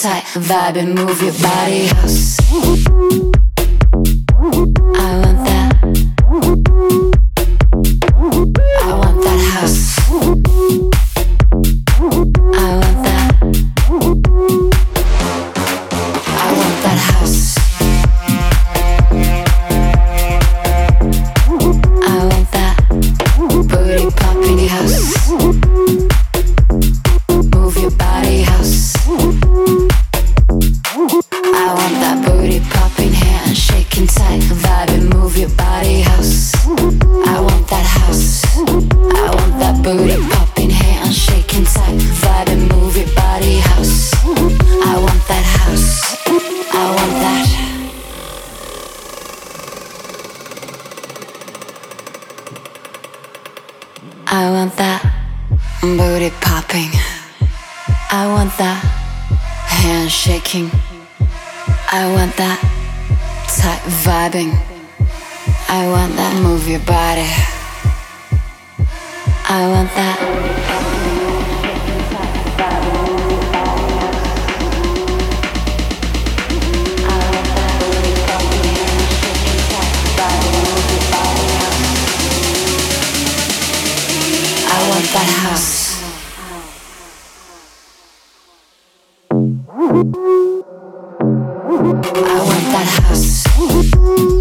tight, vibing, move your body. House. I want that house.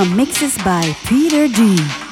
Some mixes by Peter D.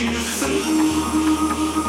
you through.